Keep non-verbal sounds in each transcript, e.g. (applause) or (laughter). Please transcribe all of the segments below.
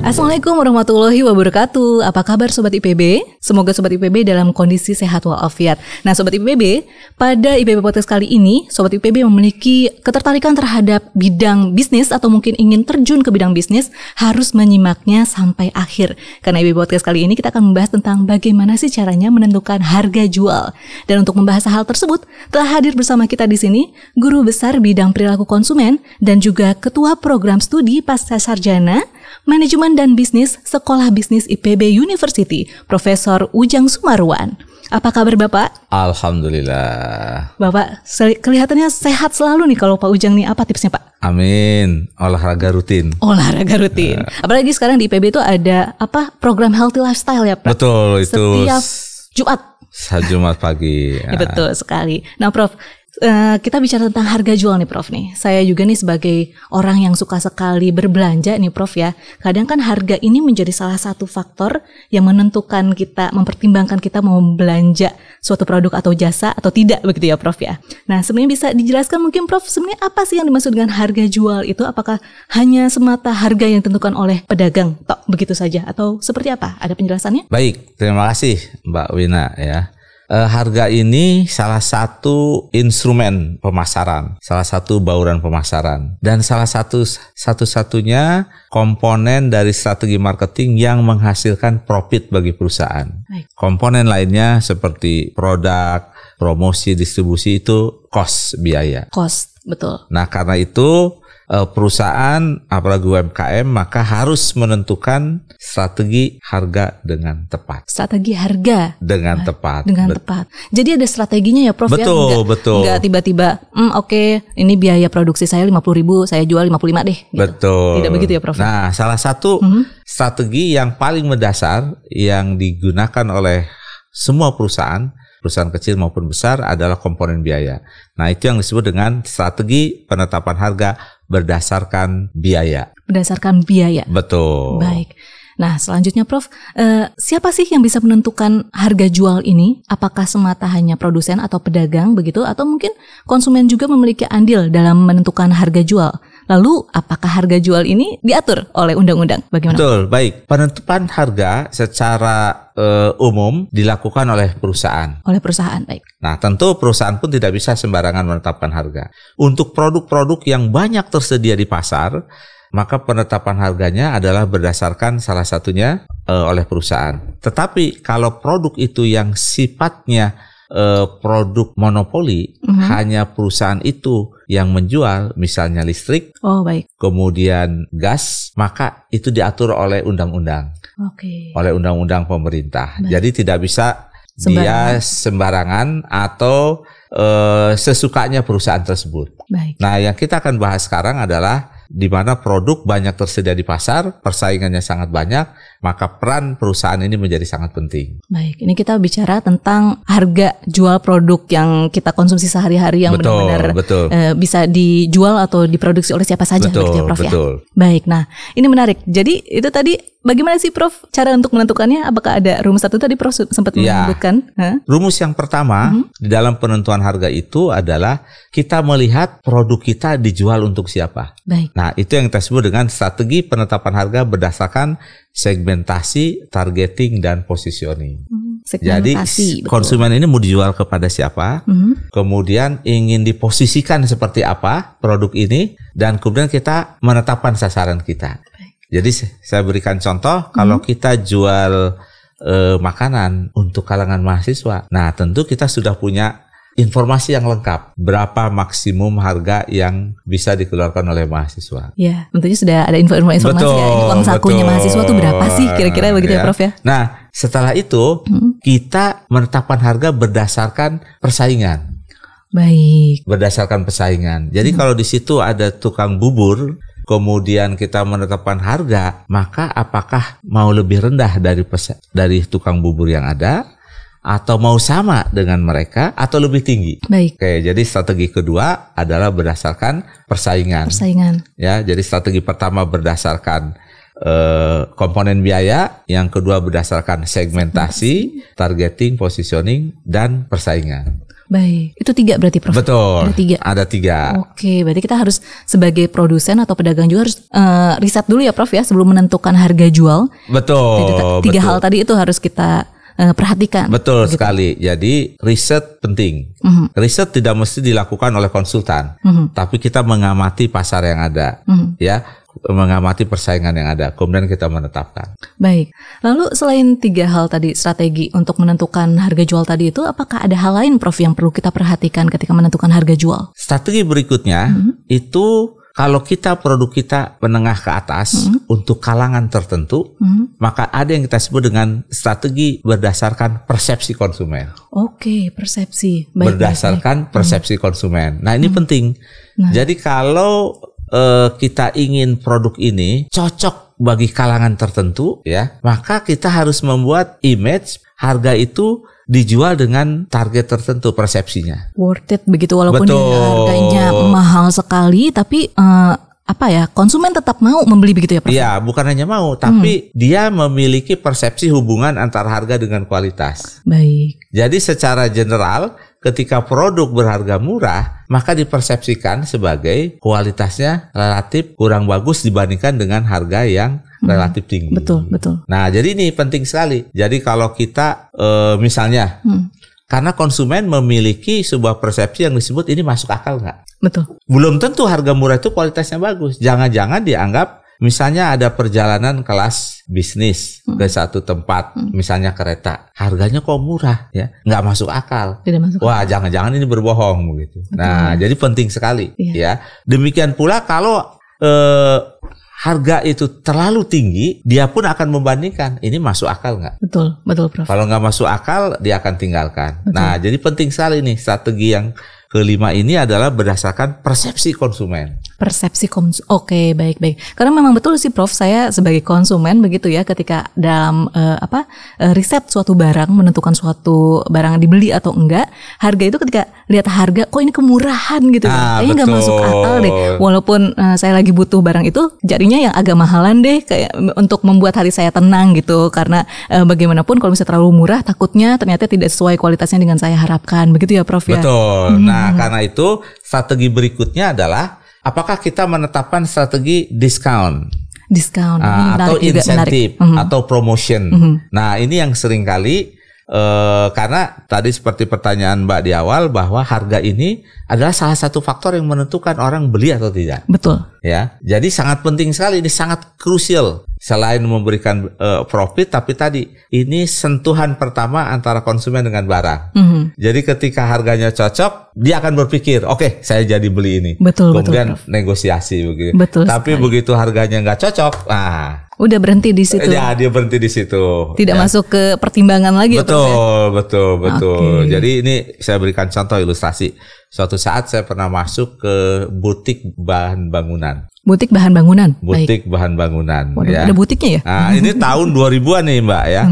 Assalamualaikum warahmatullahi wabarakatuh. Apa kabar Sobat IPB? Semoga Sobat IPB dalam kondisi sehat walafiat. Nah Sobat IPB, pada IPB Podcast kali ini, Sobat IPB memiliki ketertarikan terhadap bidang bisnis atau mungkin ingin terjun ke bidang bisnis, harus menyimaknya sampai akhir. Karena IPB Podcast kali ini kita akan membahas tentang bagaimana sih caranya menentukan harga jual. Dan untuk membahas hal tersebut, telah hadir bersama kita di sini Guru Besar Bidang Perilaku Konsumen dan juga Ketua Program Studi Pasca Sarjana Manajemen dan Bisnis Sekolah Bisnis IPB University, Profesor Ujang Sumarwan. Apa kabar Bapak? Alhamdulillah. Bapak kelihatannya sehat selalu nih kalau Pak Ujang nih. Apa tipsnya Pak? Amin. Olahraga rutin. Olahraga rutin. Apalagi sekarang di IPB itu ada apa program healthy lifestyle ya Pak? Betul itu. Setiap Jumat. Jumat pagi. Ya, (laughs) betul sekali. Nah, Prof, eh, kita bicara tentang harga jual nih, Prof nih. Saya juga nih sebagai orang yang suka sekali berbelanja nih, Prof ya. Kadang kan harga ini menjadi salah satu faktor yang menentukan kita, mempertimbangkan kita mau belanja suatu produk atau jasa atau tidak begitu ya, Prof ya. Nah, sebenarnya bisa dijelaskan mungkin, Prof, sebenarnya apa sih yang dimaksud dengan harga jual itu? Apakah hanya semata harga yang ditentukan oleh pedagang, tok begitu saja, atau seperti apa? Ada penjelasannya? Baik, terima kasih Mbak Wina ya. Eh, harga ini salah satu instrumen pemasaran, salah satu bauran pemasaran, dan salah satu satu-satunya komponen dari strategi marketing yang menghasilkan profit bagi perusahaan. Baik. Komponen lainnya seperti produk, promosi, distribusi itu cost biaya. Cost, betul. Nah, karena itu eh, perusahaan apalagi UMKM maka harus menentukan strategi harga dengan tepat. Strategi harga Dengan tepat. dengan Bet- tepat. Jadi ada strateginya ya Prof ya. Betul, Nggak- betul. nggak tiba-tiba, hmm, oke ini biaya produksi saya 50 ribu, saya jual 55 deh. Gitu. Betul. Tidak begitu ya Prof? Nah, salah satu Mhm. strategi yang paling mendasar yang digunakan oleh semua perusahaan, perusahaan kecil maupun besar adalah komponen biaya. Nah, itu yang disebut dengan strategi penetapan harga berdasarkan biaya. Berdasarkan biaya. Betul. Baik. Nah, selanjutnya Prof, eh, siapa sih yang bisa menentukan harga jual ini? Apakah semata hanya produsen atau pedagang begitu atau mungkin konsumen juga memiliki andil dalam menentukan harga jual? Lalu, apakah harga jual ini diatur oleh undang-undang? Bagaimana? Betul, baik. Penetapan harga secara eh, umum dilakukan oleh perusahaan. Oleh perusahaan, baik. Nah, tentu perusahaan pun tidak bisa sembarangan menetapkan harga. Untuk produk-produk yang banyak tersedia di pasar, maka penetapan harganya adalah berdasarkan salah satunya eh, oleh perusahaan. Tetapi kalau produk itu yang sifatnya eh, produk monopoli, Mhm. hanya perusahaan itu yang menjual, misalnya listrik, Oh, baik. kemudian gas, maka itu diatur oleh undang-undang Oke. oleh undang-undang pemerintah. Baik. Jadi tidak bisa Sembarangan. dia sembarangan atau eh, sesukanya perusahaan tersebut. Baik. Nah, yang kita akan bahas sekarang adalah di mana produk banyak tersedia di pasar, persaingannya sangat banyak, maka peran perusahaan ini menjadi sangat penting. Baik, ini kita bicara tentang harga jual produk yang kita konsumsi sehari-hari yang benar-benar betul. eh, bisa dijual atau diproduksi oleh siapa saja betul, begitu ya Prof ya. betul. Baik, nah ini menarik. Jadi itu tadi bagaimana sih Prof cara untuk menentukannya? Apakah ada rumus satu tadi Prof sempat Ya. menyebutkan? Hah? Rumus yang pertama Mhm. di dalam penentuan harga itu adalah kita melihat produk kita dijual untuk siapa. Baik, Nah, itu yang kita sebut dengan strategi penetapan harga berdasarkan segmentasi, targeting, dan positioning. Hmm, Jadi betul. konsumen ini mau dijual kepada siapa, Mhm. kemudian ingin diposisikan seperti apa produk ini, dan kemudian kita menetapkan sasaran kita. Jadi saya berikan contoh, kalau Mhm. kita jual eh, makanan untuk kalangan mahasiswa, nah tentu kita sudah punya informasi yang lengkap berapa maksimum harga yang bisa dikeluarkan oleh mahasiswa. Ya, tentunya sudah ada info-informasi ya. Betul, Uang sakunya betul. mahasiswa tuh berapa sih kira-kira begitu ya, Ya. Prof ya? Nah, setelah itu Mhm. kita menetapkan harga berdasarkan persaingan, Baik. berdasarkan persaingan. Jadi kalau di situ ada tukang bubur, kemudian kita menetapkan harga, maka apakah mau lebih rendah dari pesa- dari tukang bubur yang ada atau mau sama dengan mereka atau lebih tinggi? Baik. Oke, jadi strategi kedua adalah berdasarkan persaingan. Persaingan. ya jadi strategi pertama berdasarkan eh, komponen biaya, yang kedua berdasarkan segmentasi, targeting, positioning, dan persaingan. Baik, itu tiga berarti Prof. Betul. Ada tiga. Ada tiga. Oke, berarti kita harus sebagai produsen atau pedagang juga harus eh, riset dulu ya Prof ya sebelum menentukan harga jual. Betul. Jadi, tiga betul. hal tadi itu harus kita eh, perhatikan. Betul sekali. Jadi riset penting. Mhm. Riset tidak mesti dilakukan oleh konsultan, Mhm. tapi kita mengamati pasar yang ada, Mhm. ya, mengamati persaingan yang ada. Kemudian kita menetapkan. Baik. Lalu selain tiga hal tadi strategi untuk menentukan harga jual tadi itu, apakah ada hal lain Prof yang perlu kita perhatikan ketika menentukan harga jual? Strategi berikutnya itu kalau kita produk kita menengah ke atas untuk kalangan tertentu, Mhm. maka ada yang kita sebut dengan strategi berdasarkan persepsi konsumen. Oke, persepsi. Baik, baik, baik. berdasarkan persepsi konsumen. Nah, ini penting. Nah. Jadi kalau eh, kita ingin produk ini cocok bagi kalangan tertentu ya, maka kita harus membuat image harga itu dijual dengan target tertentu persepsinya. worth it begitu walaupun Betul. harganya mahal sekali tapi eh, apa ya konsumen tetap mau membeli begitu ya Prof? Iya, bukan hanya mau, tapi dia memiliki persepsi hubungan antara harga dengan kualitas. Baik. Jadi secara general ketika produk berharga murah, maka dipersepsikan sebagai kualitasnya relatif kurang bagus dibandingkan dengan harga yang relatif tinggi. Betul, betul. Nah, jadi ini penting sekali. Jadi kalau kita eh, misalnya Hmm, karena konsumen memiliki sebuah persepsi yang disebut ini masuk akal nggak? betul. Belum tentu harga murah itu kualitasnya bagus. Jangan-jangan dianggap misalnya ada perjalanan kelas bisnis ke satu tempat, misalnya kereta, harganya kok murah ya, nggak masuk akal. Tidak masuk. Wah, jangan-jangan ini berbohong begitu. Nah, jadi penting sekali Iya. ya. Demikian pula kalau eh, harga itu terlalu tinggi, dia pun akan membandingkan ini masuk akal nggak? Betul, betul Prof. Kalau nggak masuk akal, dia akan tinggalkan. Nah, jadi penting sekali nih strategi yang kelima ini adalah berdasarkan persepsi konsumen. Persepsi konsumen. Oke, baik baik. Karena memang betul sih, Prof. Saya sebagai konsumen begitu ya, ketika dalam eh, apa eh, riset suatu barang, menentukan suatu barang dibeli atau enggak, harga itu ketika lihat harga, kok ini kemurahan gitu, ya. Ah, kayaknya nggak betul. masuk akal deh. Walaupun eh, saya lagi butuh barang itu, jadinya yang agak mahalan deh, kayak untuk membuat hati saya tenang gitu. Karena eh, bagaimanapun kalau misalnya terlalu murah, takutnya ternyata tidak sesuai kualitasnya dengan saya harapkan, begitu ya, Prof ya. Betul. Nah, karena itu strategi berikutnya adalah apakah kita menetapkan strategi diskon Diskon ah, Ini atau juga, insentif Mhm. atau promotion. Nah, ini yang sering kali eh, karena tadi seperti pertanyaan Mbak di awal bahwa harga ini adalah salah satu faktor yang menentukan orang beli atau tidak. Betul. ya. Jadi sangat penting sekali ini sangat krusial selain memberikan eh, profit tapi tadi ini sentuhan pertama antara konsumen dengan barang. Mhm. Jadi ketika harganya cocok, dia akan berpikir, oke, saya jadi beli ini. Betul, betul, Kemudian negosiasi begitu. Betul Tapi sekali. begitu harganya nggak cocok, nah, Udah berhenti di situ. ya dia berhenti di situ. Tidak Ya. masuk ke pertimbangan lagi ya, Prof, ya? Betul, betul, betul. Oke. Jadi ini saya berikan contoh ilustrasi. Suatu saat saya pernah masuk ke butik bahan bangunan, Butik bahan bangunan. Baik. butik bahan bangunan, Waduh, ya. ada butiknya ya? Nah, ini tahun 2000-an nih, Mbak ya.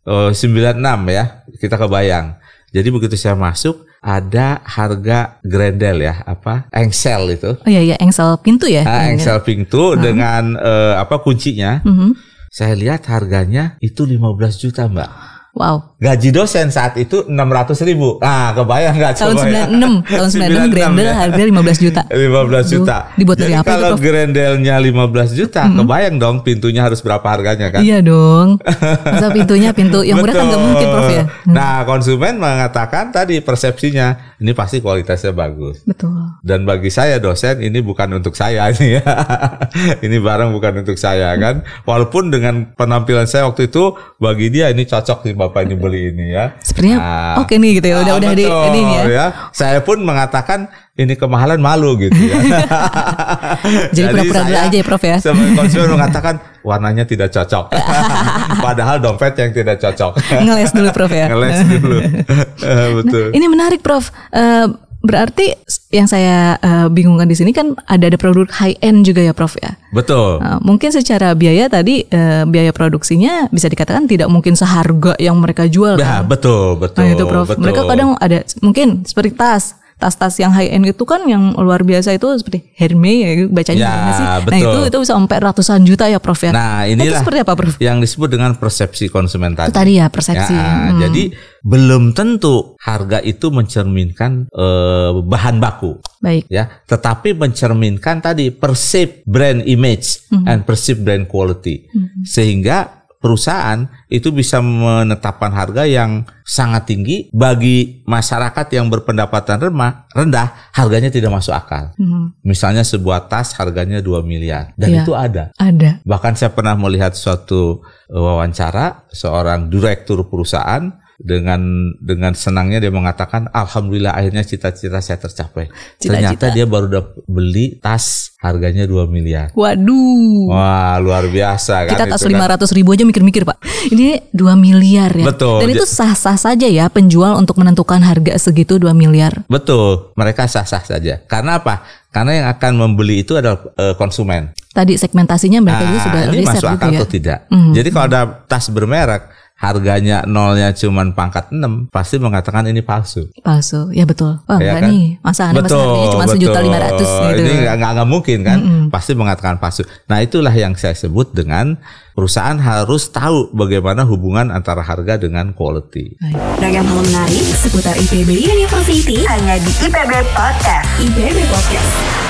Eh, 96 ya. Kita kebayang. Jadi begitu saya masuk ada harga grendel ya, apa? Engsel itu. Oh iya iya, engsel pintu ya? Ah, engsel pintu dengan eh, apa kuncinya. Mhm. Saya lihat harganya itu 15 juta, Mbak. Wow. Gaji dosen saat itu 600 ribu. Nah, kebayang nggak Tahun ya? 96, tahun 96 grendel ya. harga 15 juta. 15 juta. Aduh, dibuat dari Jadi apa itu, kalau Prof? Mm-hmm. grendelnya 15 juta, kebayang dong pintunya harus berapa harganya kan? Iya dong. Masa (laughs) pintunya pintu yang murah kan nggak mungkin Prof ya? Nah, konsumen mengatakan tadi persepsinya ini pasti kualitasnya bagus. Betul. Dan bagi saya dosen ini bukan untuk saya (laughs) ini ya. ini barang bukan untuk saya kan. Walaupun dengan penampilan saya waktu itu bagi dia ini cocok nih Bapak ini beli ini ya. Sepertinya Ah. oke nih gitu ya. Udah Ah, udah di betul, ini ya. Saya pun mengatakan ini kemahalan malu gitu ya. (laughs) Jadi pura-pura dulu aja ya, Prof, ya. (laughs) Sebagai konsumen mengatakan warnanya tidak cocok. (laughs) Padahal dompet yang tidak cocok. Ngeles dulu Prof ya. Ngeles dulu. Betul. Ini menarik Prof. Eh, berarti yang saya eh, bingungkan di sini kan ada ada produk high end juga ya Prof ya. Betul. Nah, mungkin secara biaya tadi eh, biaya produksinya bisa dikatakan tidak mungkin seharga yang mereka jual Nah, kan. betul, betul. Nah itu Prof. betul. Mereka kadang ada mungkin seperti tas. Tas-tas yang high end itu kan yang luar biasa itu seperti Hermes ya bacanya Ya, sih? Nah betul. itu itu bisa sampai ratusan juta ya Prof ya. Nah, itu inilah seperti apa Prof? yang disebut dengan persepsi konsumen tadi. Itu tadi ya persepsi. Ya, Hmm. Jadi belum tentu harga itu mencerminkan eh, bahan baku. Baik. ya tetapi mencerminkan tadi perceived brand image Hmm. and perceived brand quality sehingga perusahaan itu bisa menetapkan harga yang sangat tinggi bagi masyarakat yang berpendapatan remah rendah harganya tidak masuk akal Hmm. misalnya sebuah tas harganya 2 miliar dan Iya. itu ada Ada. Bahkan saya pernah melihat suatu eh, wawancara seorang direktur perusahaan dengan dengan senangnya dia mengatakan alhamdulillah akhirnya cita-cita saya tercapai. Cita-cita. Ternyata dia baru dapat beli tas harganya 2 miliar. Waduh. Wah, luar biasa kan Kita tas kan. 500 ribu aja mikir-mikir pak. Ini 2 miliar ya. Betul. Dan itu sah-sah saja ya penjual untuk menentukan harga segitu 2 miliar. Betul, mereka sah-sah saja. Karena apa? Karena yang akan membeli itu adalah eh, konsumen. Tadi segmentasinya mereka juga sudah Nah, ini riset masuk juga akal ya. atau tidak? Mhm. Jadi kalau ada tas bermerek harganya nolnya cuman pangkat 6 pasti mengatakan ini palsu. Palsu, ya betul. Oh Ya enggak kan? nih, masa aneh masa harganya cuma sejuta lima ratus gitu. Ini nggak nggak- nggak mungkin kan? Pasti mengatakan palsu. Nah itulah yang saya sebut dengan perusahaan harus tahu bagaimana hubungan antara harga dengan quality. Ragam hal menarik seputar IPB University hanya di IPB Podcast. IPB Podcast.